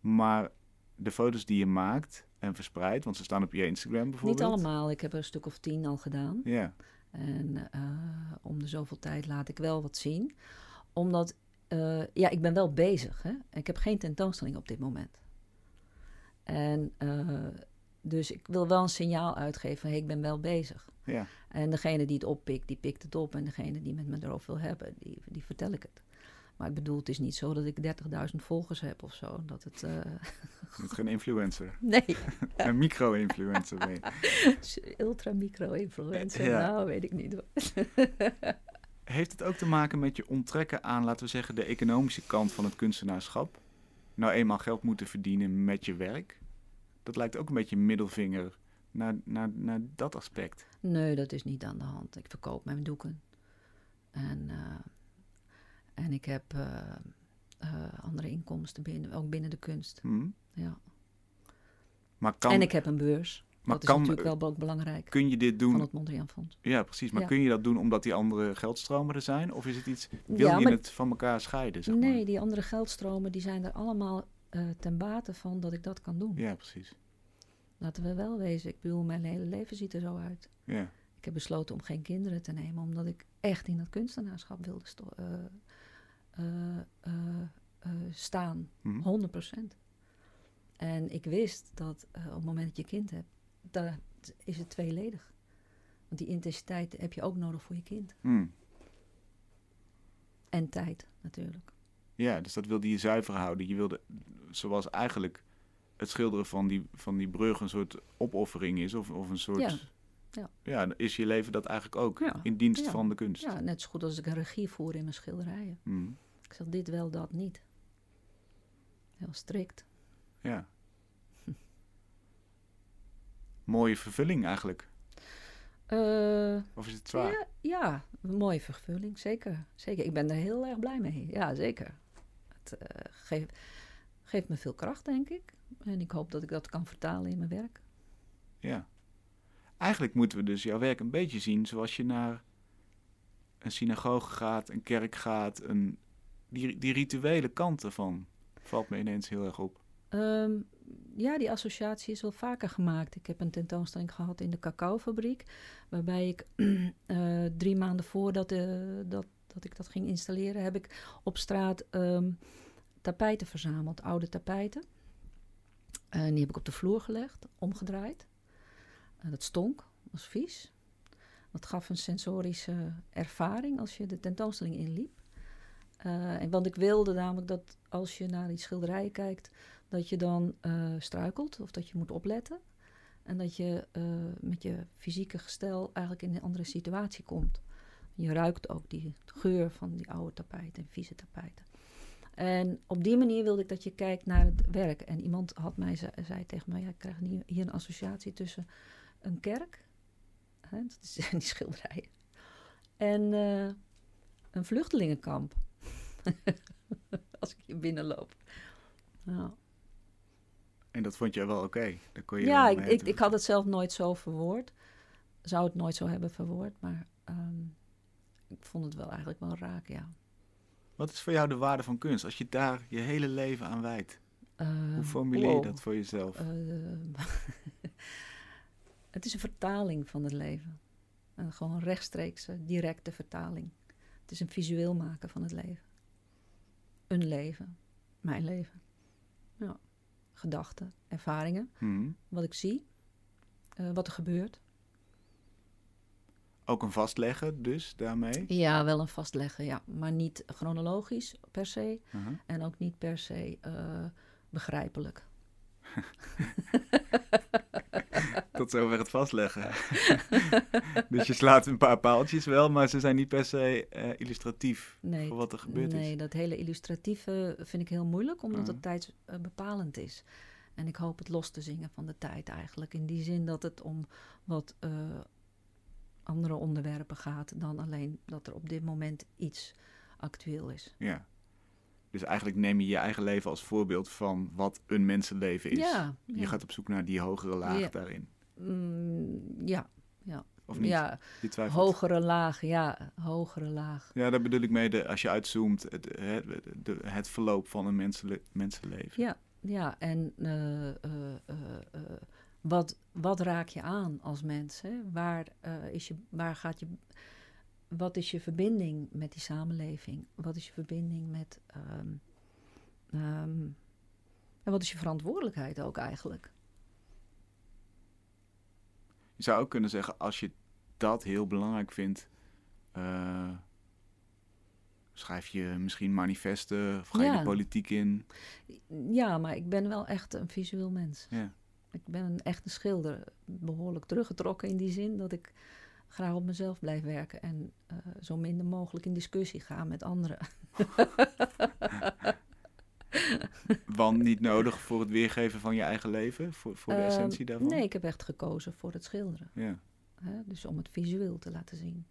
Maar de foto's die je maakt en verspreidt, want ze staan op je Instagram bijvoorbeeld. Niet allemaal. Ik heb er een stuk of tien al gedaan. Ja, En eh, om de zoveel tijd laat ik wel wat zien. Omdat, eh, ja, ik ben wel bezig. Hè? Ik heb geen tentoonstelling op dit moment. En uh, dus ik wil wel een signaal uitgeven van hey, ik ben wel bezig. Ja. En degene die het oppikt, die pikt het op. En degene die met me erover wil hebben, die, die vertel ik het. Maar ik bedoel, het is niet zo dat ik 30.000 volgers heb of zo. Dat het, uh... Je bent geen influencer. Nee. een micro-influencer ben. Ultra-micro-influencer, ja. nou weet ik niet. Heeft het ook te maken met je onttrekken aan, laten we zeggen, de economische kant van het kunstenaarschap? Nou eenmaal geld moeten verdienen met je werk? Dat lijkt ook een beetje middelvinger naar, naar, naar dat aspect. Nee, dat is niet aan de hand. Ik verkoop mijn doeken. En, uh, en ik heb uh, uh, andere inkomsten binnen, ook binnen de kunst. Hmm. Ja. Maar kan, en ik heb een beurs. Maar dat kan, is natuurlijk wel ook belangrijk. Kun je dit doen? Van het Mondriaan Fonds. Ja, precies. Maar Ja. kun je dat doen omdat die andere geldstromen er zijn? Of is het iets, wil Ja, je maar- het van elkaar scheiden? Zeg maar? Nee, die andere geldstromen die zijn er allemaal eh, ten bate van dat ik dat kan doen. Ja, precies. Laten we wel wezen. Ik bedoel, mijn hele leven ziet er zo uit. Ja. Ik heb besloten om geen kinderen te nemen, omdat ik echt in dat kunstenaarschap wilde eh, eh, eh, eh, staan. Hm. 100%. En ik wist dat eh, op het moment dat je kind hebt, dan is het tweeledig. Want die intensiteit heb je ook nodig voor je kind. Hm. En tijd natuurlijk. Ja, dus dat wilde je zuiver houden. Je wilde, zoals eigenlijk het schilderen van die, van die brug een soort opoffering is, of, of een soort... Ja. Ja. Ja, is je leven dat eigenlijk ook, Ja. in dienst Ja. van de kunst. Ja, net zo goed als ik een regie voer in mijn schilderijen. Hm. Ik zeg dit wel, dat niet. Heel strikt. Ja. Mooie vervulling eigenlijk. Eh, Of is het zwaar? ja, ja, een mooie vervulling, zeker. zeker. Ik ben er heel erg blij mee. Ja, zeker. Het eh, geeft, geeft me veel kracht, denk ik. En ik hoop dat ik dat kan vertalen in mijn werk. Ja. Eigenlijk moeten we dus jouw werk een beetje zien zoals je naar een synagoge gaat, een kerk gaat, een, die, die rituele kant ervan valt me ineens heel erg op. Ehm, ja, die associatie is wel vaker gemaakt. Ik heb een tentoonstelling gehad in de cacaofabriek, waarbij ik eh, drie maanden voordat eh, dat, dat ik dat ging installeren, heb ik op straat ehm, tapijten verzameld, oude tapijten. En die heb ik op de vloer gelegd, omgedraaid. En dat stonk, was vies. Dat gaf een sensorische ervaring als je de tentoonstelling inliep. Eh, en want ik wilde namelijk dat als je naar die schilderijen kijkt, dat je dan eh, struikelt of dat je moet opletten. En dat je eh, met je fysieke gestel eigenlijk in een andere situatie komt. Je ruikt ook die geur van die oude tapijten en vieze tapijten. En op die manier wilde ik dat je kijkt naar het werk. En iemand had mij, ze- zei tegen mij, ja, ik krijg hier een associatie tussen een kerk, hè, dat is die schilderijen, en eh, een vluchtelingenkamp. Als ik hier binnenloop. Nou. En dat vond je wel oké. Daar kon je Ja, ik, ik, had het zelf nooit zo verwoord. Zou het nooit zo hebben verwoord, maar ehm, ik vond het wel eigenlijk wel raak, ja. Wat is voor jou de waarde van kunst? Als je daar je hele leven aan wijdt, Ehm, hoe formuleer je wow. dat voor jezelf? Ehm, het is een vertaling van het leven. Een gewoon rechtstreekse, directe vertaling. Het is een visueel maken van het leven. Een leven. Mijn leven. Ja. Gedachten, ervaringen, Hm. wat ik zie, eh, wat er gebeurt. Ook een vastleggen dus daarmee? Ja, wel een vastleggen, ja. Maar niet chronologisch per se. Uh-huh. En ook niet per se eh, begrijpelijk. Tot zover het vastleggen. dus je slaat een paar paaltjes wel, maar ze zijn niet per se eh, illustratief Nee, voor wat er gebeurd nee is. dat hele illustratieve vind ik heel moeilijk, omdat het tijdsbepalend is. En ik hoop het los te zingen van de tijd eigenlijk. In die zin dat het om wat eh, andere onderwerpen gaat dan alleen dat er op dit moment iets actueel is. Ja. Dus eigenlijk neem je je eigen leven als voorbeeld van wat een mensenleven is. Ja, Je ja. gaat op zoek naar die hogere laag Ja. daarin. Mm, ja, Of niet? ja, hogere laag, ja, hogere laag. Ja, daar bedoel ik mee, de, als je uitzoomt, het, het, de, het verloop van een mensenleven. Ja, ja en eh, eh, eh, wat, wat raak je aan als mens? Hè? Waar, is je, waar gaat je, wat is je verbinding met die samenleving? Wat is je verbinding met ehm, ehm, En wat is je verantwoordelijkheid ook eigenlijk? Je zou ook kunnen zeggen, als je dat heel belangrijk vindt, eh, schrijf je misschien manifesten of ga je de politiek in. Ja, maar ik ben wel echt een visueel mens. Ja. Ik ben een echte schilder. Behoorlijk teruggetrokken in die zin dat ik graag op mezelf blijf werken. En eh, zo minder mogelijk in discussie ga met anderen. Want niet nodig voor het weergeven van je eigen leven, voor, voor de Ehm, essentie daarvan. Nee, ik heb echt gekozen voor het schilderen. Ja. Hè? Dus om het visueel te laten zien.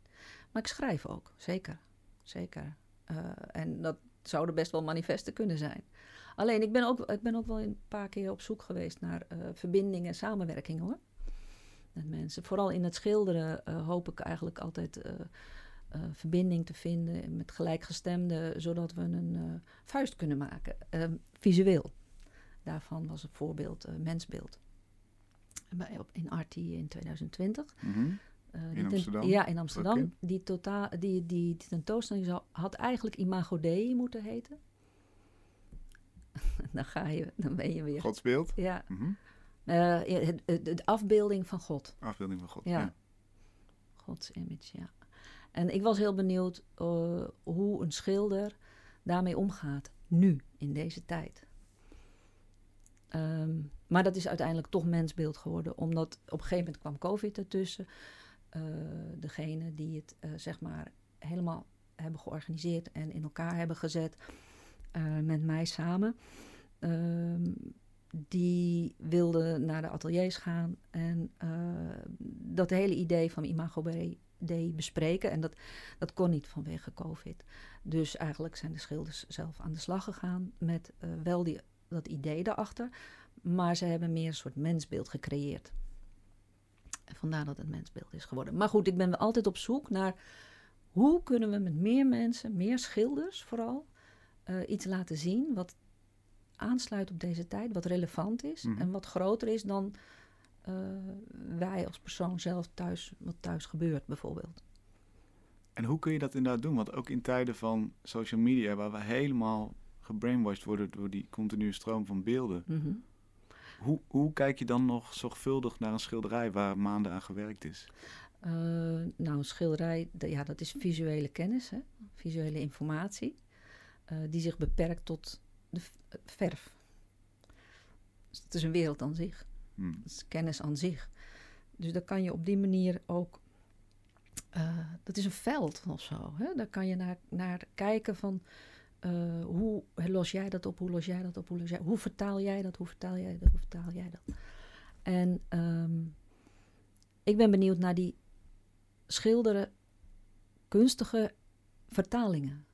Maar ik schrijf ook, zeker. Zeker. Eh, en dat zouden best wel manifesten kunnen zijn. Alleen, ik ben ook, ik ben ook wel een paar keer op zoek geweest naar eh, verbindingen en samenwerking hoor. Met mensen. Vooral in het schilderen eh, hoop ik eigenlijk altijd eh, eh, verbinding te vinden met gelijkgestemden, zodat we een vuist kunnen maken. eh, visueel. Daarvan was een voorbeeld mensbeeld. Bij, op, in Artie in 2020. Mhm. In ten- Amsterdam? Ja, in Amsterdam. Die, totaal, die, die, die tentoonstelling zou, had eigenlijk Imago Dei moeten heten. dan ga je, dan ben je weer. Godsbeeld. Ja, Mhm. Het- het- de afbeelding van God. Afbeelding van God. Ja. Ja. Gods image, ja. En ik was heel benieuwd eh, hoe een schilder daarmee omgaat. Nu, in deze tijd. Ehm, maar dat is uiteindelijk toch mensbeeld geworden. Omdat op een gegeven moment kwam COVID ertussen. Eh degene die het, eh, zeg maar, helemaal hebben georganiseerd en in elkaar hebben gezet. eh, met mij samen. Ehm, die wilde naar de ateliers gaan en eh, dat hele idee van Imago Dei bespreken. En dat, dat kon niet vanwege COVID. Dus eigenlijk zijn de schilders zelf aan de slag gegaan met eh, wel die, dat idee daarachter. Maar ze hebben meer een soort mensbeeld gecreëerd. Vandaar dat het mensbeeld is geworden. Maar goed, ik ben altijd op zoek naar hoe kunnen we met meer mensen, meer schilders vooral, eh, iets laten zien wat aansluit op deze tijd, wat relevant is Mhm. en wat groter is dan eh, wij als persoon zelf thuis, wat thuis gebeurt bijvoorbeeld. En hoe kun je dat inderdaad doen? Want ook in tijden van social media, waar we helemaal gebrainwashed worden door die continue stroom van beelden. Mhm. Hoe, hoe kijk je dan nog zorgvuldig naar een schilderij waar maanden aan gewerkt is? Eh, nou, een schilderij, ja, dat is visuele kennis, hè? visuele informatie, eh, die zich beperkt tot de verf. Dus het is een wereld aan zich. Hm. Dat is kennis aan zich. Dus daar kan je op die manier ook. eh, dat is een veld of zo. Hè? Daar kan je naar, naar kijken van. eh, hoe los jij dat op? Hoe los jij dat op? Hoe, los jij, hoe vertaal jij dat? Hoe vertaal jij dat? Hoe vertaal jij dat? En ehm, ik ben benieuwd naar die schilderen, kunstige vertalingen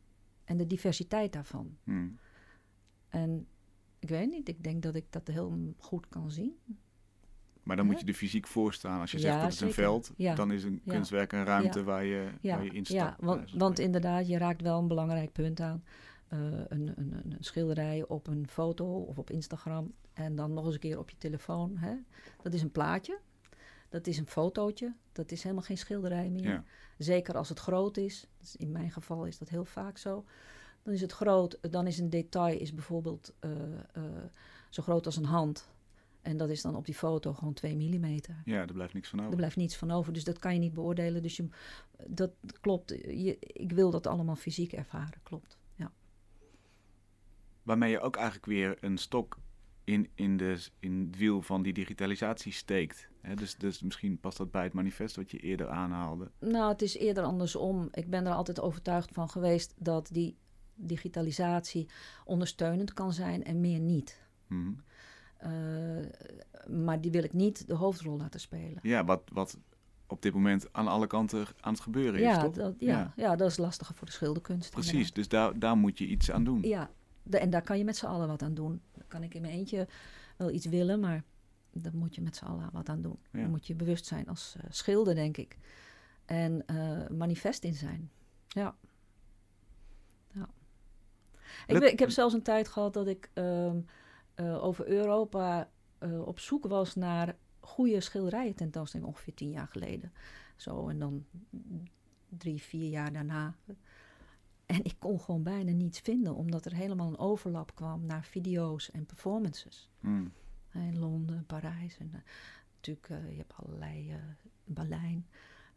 en de diversiteit daarvan. Hm. En ik weet niet, ik denk dat ik dat heel goed kan zien. Maar dan moet je er fysiek voor staan. Als je Ja, zegt dat is een veld, Ja. dan is een kunstwerk een ruimte waar je, waar je instapt. ja want, want inderdaad, je raakt wel een belangrijk punt aan. Eh, een, een, een, een schilderij op een foto of op Instagram en dan nog eens een keer op je telefoon. Hè? Dat is een plaatje, dat is een fotootje, dat is helemaal geen schilderij meer. Ja. Zeker als het groot is, dus in mijn geval is dat heel vaak zo. Dan is het groot, dan is een detail is bijvoorbeeld eh, eh, zo groot als een hand. En dat is dan op die foto gewoon 2 millimeter. ja, er blijft niks van Er over. blijft niets van over, dus dat kan je niet beoordelen. Dus je, dat klopt. Je, ik wil dat allemaal fysiek ervaren, klopt. Ja. Waarmee je ook eigenlijk weer een stok in, in, de, in het wiel van die digitalisatie steekt. Dus, dus misschien past dat bij het manifest wat je eerder aanhaalde. Nou, het is eerder andersom. Ik ben er altijd overtuigd van geweest dat die digitalisatie ondersteunend kan zijn en meer niet. Mhm. Eh, maar die wil ik niet de hoofdrol laten spelen. Ja, wat, wat op dit moment aan alle kanten aan het gebeuren is, Ja toch? dat, ja, ja. dat is lastiger voor de schilderkunst. Precies, inderdaad. dus daar, daar moet je iets aan doen. Ja, de- en daar kan je met z'n allen wat aan doen. Dan kan ik in mijn eentje wel iets willen, maar daar moet je met z'n allen wat aan doen. Ja. Dan moet je bewust zijn als eh, schilder, denk ik. En eh, manifest in zijn. Ja. ja. Ik, ben- ik heb zelfs een tijd gehad dat ik ehm, eh, over Europa eh, op zoek was naar goede schilderijen tentoonstellingen, ongeveer tien jaar geleden. Zo, en dan drie, vier jaar daarna En ik kon gewoon bijna niets vinden, omdat er helemaal een overlap kwam naar video's en performances. Hmm. In Londen, Parijs en eh, natuurlijk, je hebt allerlei, uh, Berlijn.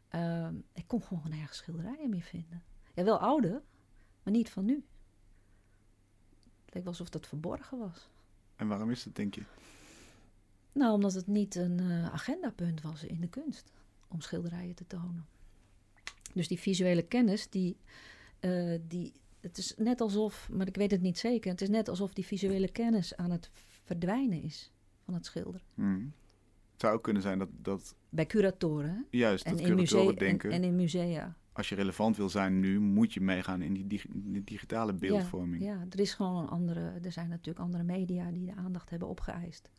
Ehm, ik kon gewoon nergens schilderijen meer vinden. Ja, wel oude, maar niet van nu. Leek wel alsof dat verborgen was. En waarom is dat, denk je? Nou, omdat het niet een agendapunt was in de kunst om schilderijen te tonen. Dus die visuele kennis, die, die, het is net alsof, maar ik weet het niet zeker, het is net alsof die visuele kennis aan het verdwijnen is van het schilderen. Hmm. Het zou ook kunnen zijn dat... dat Bij curatoren. Juist, en dat in curatoren musea, denken... En, en, in musea. Als je relevant wil zijn nu, moet je meegaan in die, dig die digitale beeldvorming. Ja, ja, er is gewoon een andere... Er zijn natuurlijk andere media die de aandacht hebben opgeëist.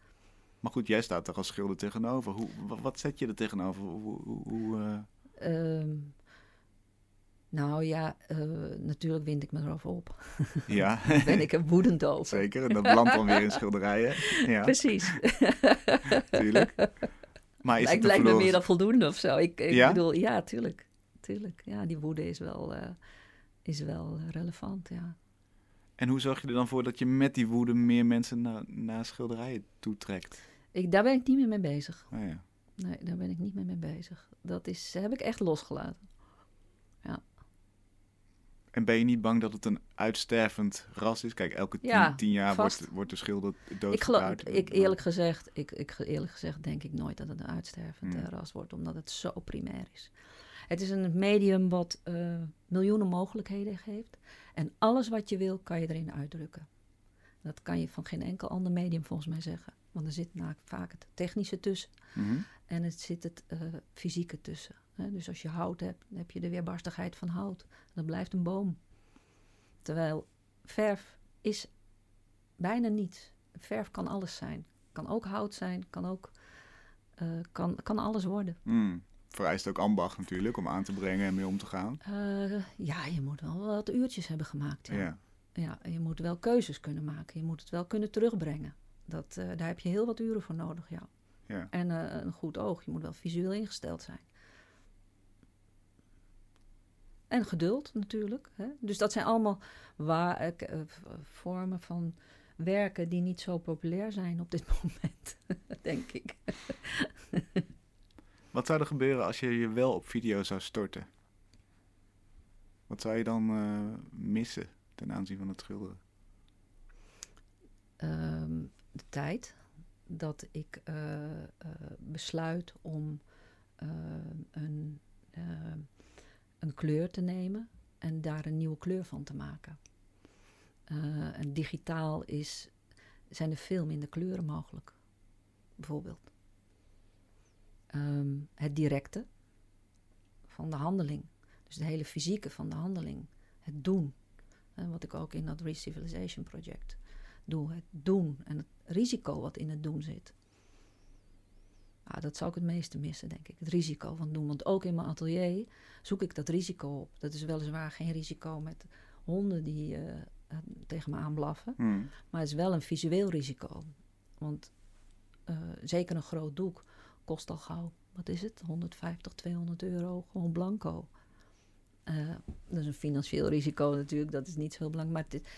Maar goed, jij staat er als schilder tegenover. Hoe, wat zet je er tegenover? Hoe... hoe uh... um, nou ja, uh, natuurlijk wind ik me erover op. Ja. ben ik er woedend over. Zeker, en dat belandt dan weer in schilderijen. Ja. Precies. tuurlijk. Maar is het het lijkt me meer dan voldoende of zo. Ik, ik ja? bedoel, ja, tuurlijk. Tuurlijk. Ja, die woede is wel, uh, is wel relevant, ja. En hoe zorg je er dan voor dat je met die woede meer mensen naar, naar schilderijen toetrekt? Ik, daar ben ik niet meer mee bezig. Oh, ja. Nee, daar ben ik niet meer mee bezig. Dat is, heb ik echt losgelaten. Ja. En ben je niet bang dat het een uitstervend ras is? Kijk, elke tien, ja, tien jaar wordt, wordt de schilder dood. Ik, ik eerlijk gezegd, ik, ik, eerlijk gezegd denk ik nooit dat het een uitstervend Hmm. ras wordt, omdat het zo primair is. Het is een medium wat uh, miljoenen mogelijkheden geeft. En alles wat je wil, kan je erin uitdrukken. Dat kan je van geen enkel ander medium volgens mij zeggen. Want er zit nou vaak het technische tussen. Mm -hmm. En het zit het uh, fysieke tussen. Hè? Dus als je hout hebt, dan heb je de weerbarstigheid van hout. Dat blijft een boom. Terwijl verf is bijna niets. Verf kan alles zijn. Kan ook hout zijn, kan ook uh, kan, kan alles worden. Mm. Vereist ook ambacht natuurlijk om aan te brengen en mee om te gaan. Uh, ja, je moet wel wat uurtjes hebben gemaakt. Ja. ja. ja. je moet wel keuzes kunnen maken. Je moet het wel kunnen terugbrengen. Dat, uh, daar heb je heel wat uren voor nodig, ja. ja. En uh, een goed oog. Je moet wel visueel ingesteld zijn. En geduld natuurlijk. Hè? Dus dat zijn allemaal waar, vormen van werken die niet zo populair zijn op dit moment, denk ik. Wat zou er gebeuren als je je wel op video zou storten? Wat zou je dan uh, missen ten aanzien van het schilderen? Um, de tijd dat ik uh, uh, besluit om een een kleur te nemen en daar een nieuwe kleur van te maken. En digitaal is, zijn er veel minder kleuren mogelijk, bijvoorbeeld. Um, het directe van de handeling, dus de hele fysieke van de handeling, het doen. En wat ik ook in dat Recivilization project doe, het doen en het risico wat in het doen zit. Ah, dat zou ik het meeste missen, denk ik. Het risico van doen. Want ook in mijn atelier zoek ik dat risico op. Dat is weliswaar geen risico met honden die uh, tegen me aanblaffen. Mm. Maar het is wel een visueel risico. Want uh, zeker een groot doek kost al gauw, wat is het? 150, 200 euro, gewoon blanco. Uh, dat is een financieel risico natuurlijk, dat is niet zo belangrijk. Maar het,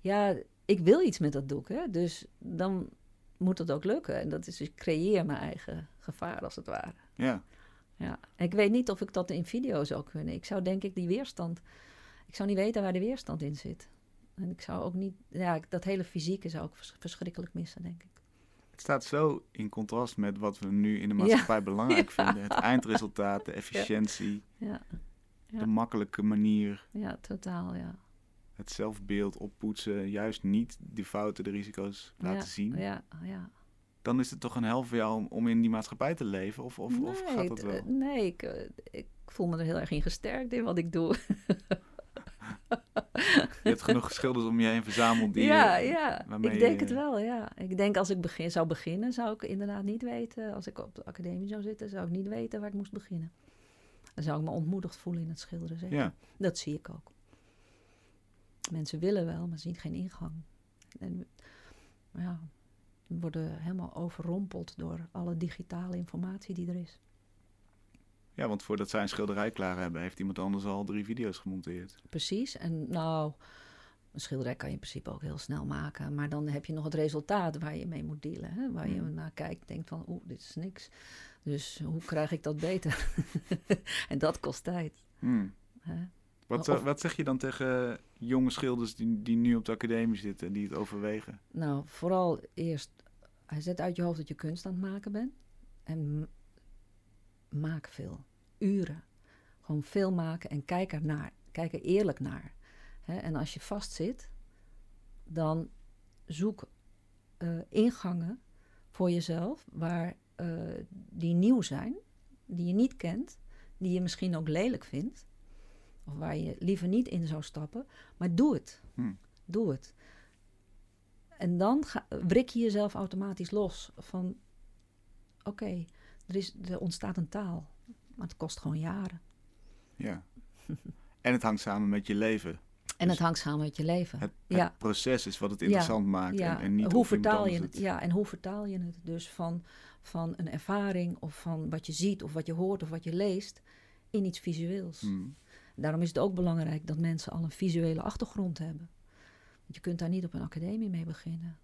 ja, ik wil iets met dat doek, hè? dus dan moet het ook lukken. En dat is, ik creëer mijn eigen gevaar, als het ware. Ja. ja. Ik weet niet of ik dat in video zou kunnen. Ik zou denk ik die weerstand... Ik zou niet weten waar de weerstand in zit. En ik zou ook niet... Ja, dat hele fysieke zou ik vers verschrikkelijk missen, denk ik. Het staat zo in contrast met wat we nu in de maatschappij ja. belangrijk ja. vinden. Het eindresultaat, de efficiëntie, ja. de makkelijke manier. Ja, totaal, ja. Het zelfbeeld oppoetsen, juist niet de fouten, de risico's laten zien. Ja, ja. Dan is het toch een hel voor jou om, in die maatschappij te leven? Of, of, nee, of gaat dat wel? Nee, ik, ik voel me er heel erg in gesterkt in wat ik doe. Je hebt genoeg schilders om je heen verzameld. Die, ja, ja. ik denk je, het wel, ja. Ik denk als ik begin, zou beginnen, zou ik inderdaad niet weten... Als ik op de academie zou zitten, zou ik niet weten waar ik moest beginnen. Dan zou ik me ontmoedigd voelen in het schilderen, zeker. Ja. Dat zie ik ook. Mensen willen wel, maar zien geen ingang. En ja, worden helemaal overrompeld door alle digitale informatie die er is. Ja, want voordat zij een schilderij klaar hebben, heeft iemand anders al drie video's gemonteerd. Precies. En nou, een schilderij kan je in principe ook heel snel maken. Maar dan heb je nog het resultaat waar je mee moet dealen. Hè? Waar je Hmm. naar kijkt, denkt van, oeh, dit is niks. Dus hoe krijg ik dat beter? en dat kost tijd. Hmm. Wat, Of- eh, wat zeg je dan tegen jonge schilders die, die nu op de academie zitten en die het overwegen? Nou, vooral eerst, zet uit je hoofd dat je kunst aan het maken bent. En maak veel. Uren. Gewoon veel maken en kijk ernaar. Kijk er eerlijk naar. En als je vastzit, dan zoek eh, ingangen voor jezelf waar, eh, die nieuw zijn, die je niet kent, die je misschien ook lelijk vindt. Of waar je liever niet in zou stappen. Maar doe het. Hm. Doe het. En dan ga, wrik je jezelf automatisch los van... Oké, er is er ontstaat een taal. Maar het kost gewoon jaren. Ja. en het hangt samen met je leven. En het hangt samen met je leven. Het, het ja, proces is wat het interessant maakt. ja. En, en niet hoe vertaal je het? Ja, en hoe vertaal je het? Dus van, van een ervaring of van wat je ziet of wat je hoort of wat je leest in iets visueels. Hmm. Daarom is het ook belangrijk dat mensen al een visuele achtergrond hebben. Want je kunt daar niet op een academie mee beginnen.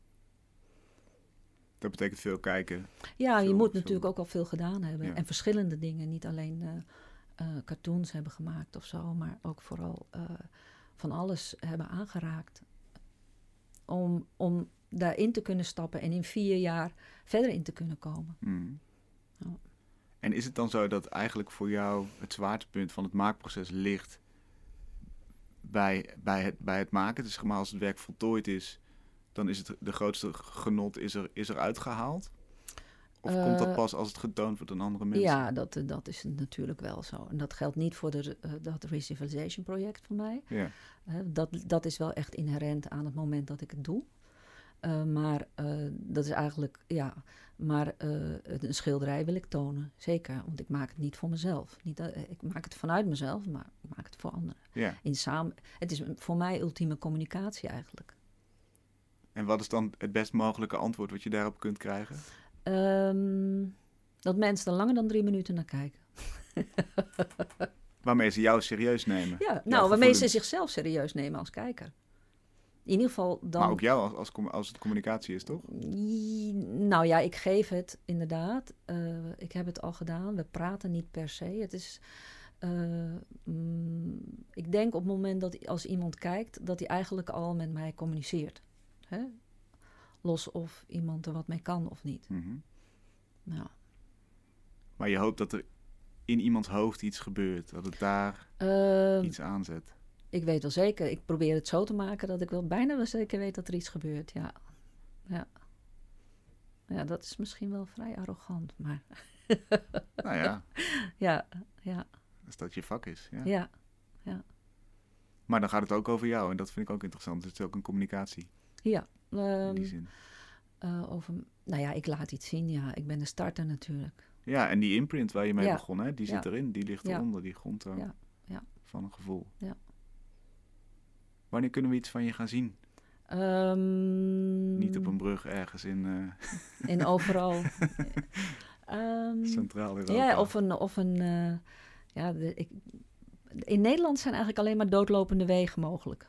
Dat betekent veel kijken. Ja, je moet veel- natuurlijk ook al veel gedaan hebben. Ja. En verschillende dingen. Niet alleen eh, eh, cartoons hebben gemaakt of zo, maar ook vooral eh, van alles hebben aangeraakt. Om, om daarin te kunnen stappen en in vier jaar verder in te kunnen komen. Hmm. Ja. En is het dan zo dat eigenlijk voor jou het zwaartepunt van het maakproces ligt bij, bij, het, bij het maken? Dus maar als het werk voltooid is, dan is het de grootste genot is er, is er uitgehaald? Of komt dat Eh, pas als het getoond wordt aan andere mensen? Ja, dat, eh, dat is natuurlijk wel zo. En dat geldt niet voor de, eh, dat Recivilization project van mij. Ja. Dat, dat is wel echt inherent aan het moment dat ik het doe. Maar dat is eigenlijk, ja, maar een schilderij wil ik tonen, zeker. Want ik maak het niet voor mezelf. Niet, dat- ik maak het vanuit mezelf, maar ik maak het voor anderen. ja. In samen, het is voor mij ultieme communicatie eigenlijk. En wat is dan het best mogelijke antwoord wat je daarop kunt krijgen? Ehm, dat mensen er langer dan drie minuten naar kijken. Waarmee ze jou serieus nemen. Ja, nou, waarmee ze zichzelf serieus nemen als kijker. In ieder geval dan... Maar ook jou als, als, als het communicatie is, toch? I- Nou ja, ik geef het inderdaad. Eh, ik heb het al gedaan. We praten niet per se. Het is. eh, mm, ik denk op het moment dat als iemand kijkt, dat hij eigenlijk al met mij communiceert. Hè? Los of iemand er wat mee kan of niet. Mhm. Nou, Maar je hoopt dat er in iemands hoofd iets gebeurt. Dat het daar Ehm, iets aanzet. ik weet wel zeker. Ik probeer het zo te maken dat ik wel bijna wel zeker weet dat er iets gebeurt. Ja. Ja. Ja, dat is misschien wel vrij arrogant, maar Nou ja, ja, ja, als dat je vak is. Ja. ja. Maar dan gaat het ook over jou. En dat vind ik ook interessant. Het is ook een communicatie Ja, in ehm, die zin. eh, over, nou ja, ik laat iets zien. Ja, ik ben de starter natuurlijk. Ja, en die imprint waar je mee Ja. begon, hè, die zit Ja. erin. Die ligt eronder, die grondtoon Ja. Ja. van een gevoel. Ja. Wanneer kunnen we iets van je gaan zien? Ehm, Niet op een brug ergens in eh, In overal. Ehm, Centraal-Europa. ja, of een. Of een eh, ja, de, ik, in Nederland zijn eigenlijk alleen maar doodlopende wegen mogelijk.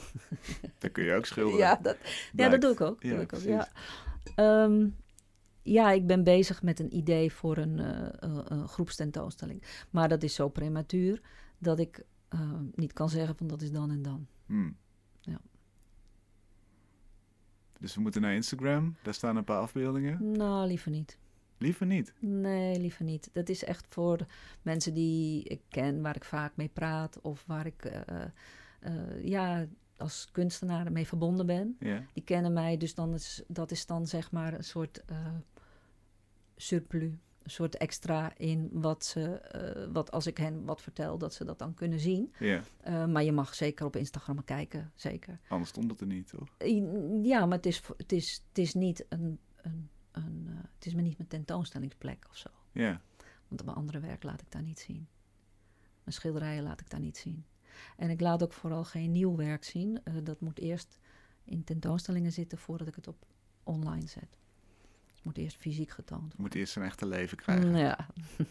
Dan kun je ook schilderen. Ja, dat, ja, dat doe ik ook. Ja, doe ik ook ja. Ehm, ja, ik ben bezig met een idee voor een, een- een groepstentoonstelling. Maar dat is zo prematuur dat ik eh, niet kan zeggen van dat is dan en dan. Hmm. Ja. Dus we moeten naar Instagram. Daar staan een paar afbeeldingen. Nou, liever niet. Liever niet. Nee, liever niet. Dat is echt voor mensen die ik ken, waar ik vaak mee praat of waar ik eh, ja, als kunstenaar mee verbonden ben. Ja. Die kennen mij, dus dan is, dat is dan zeg maar een soort eh, surplus. Een soort extra in wat ze, eh, wat als ik hen wat vertel, dat ze dat dan kunnen zien. ja. Eh, maar je mag zeker op Instagram kijken, zeker. Anders stond het er niet, toch? Ja, maar het is, het is, het is niet een, een, een het is me niet mijn tentoonstellingsplek of zo. Ja. Want mijn andere werk laat ik daar niet zien. Mijn schilderijen laat ik daar niet zien. En ik laat ook vooral geen nieuw werk zien. Eh, dat moet eerst in tentoonstellingen zitten voordat ik het op online zet. Het moet eerst fysiek getoond Je moet eerst een echte leven krijgen. worden. Ja,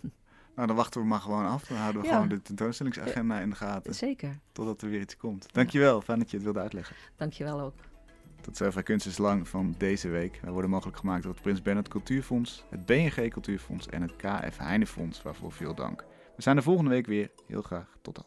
Nou, dan wachten we maar gewoon af. Dan houden we Ja. gewoon de tentoonstellingsagenda in de gaten. Zeker. Totdat er weer iets komt. Dankjewel, fijn dat je het wilde uitleggen. Dankjewel ook. Tot zover Kunst is Lang van deze week. Wij worden mogelijk gemaakt door het Prins Bernhard Cultuurfonds, het BNG Cultuurfonds en het KF Heinefonds, waarvoor veel dank. We zijn er volgende week weer. Heel graag. Tot dan.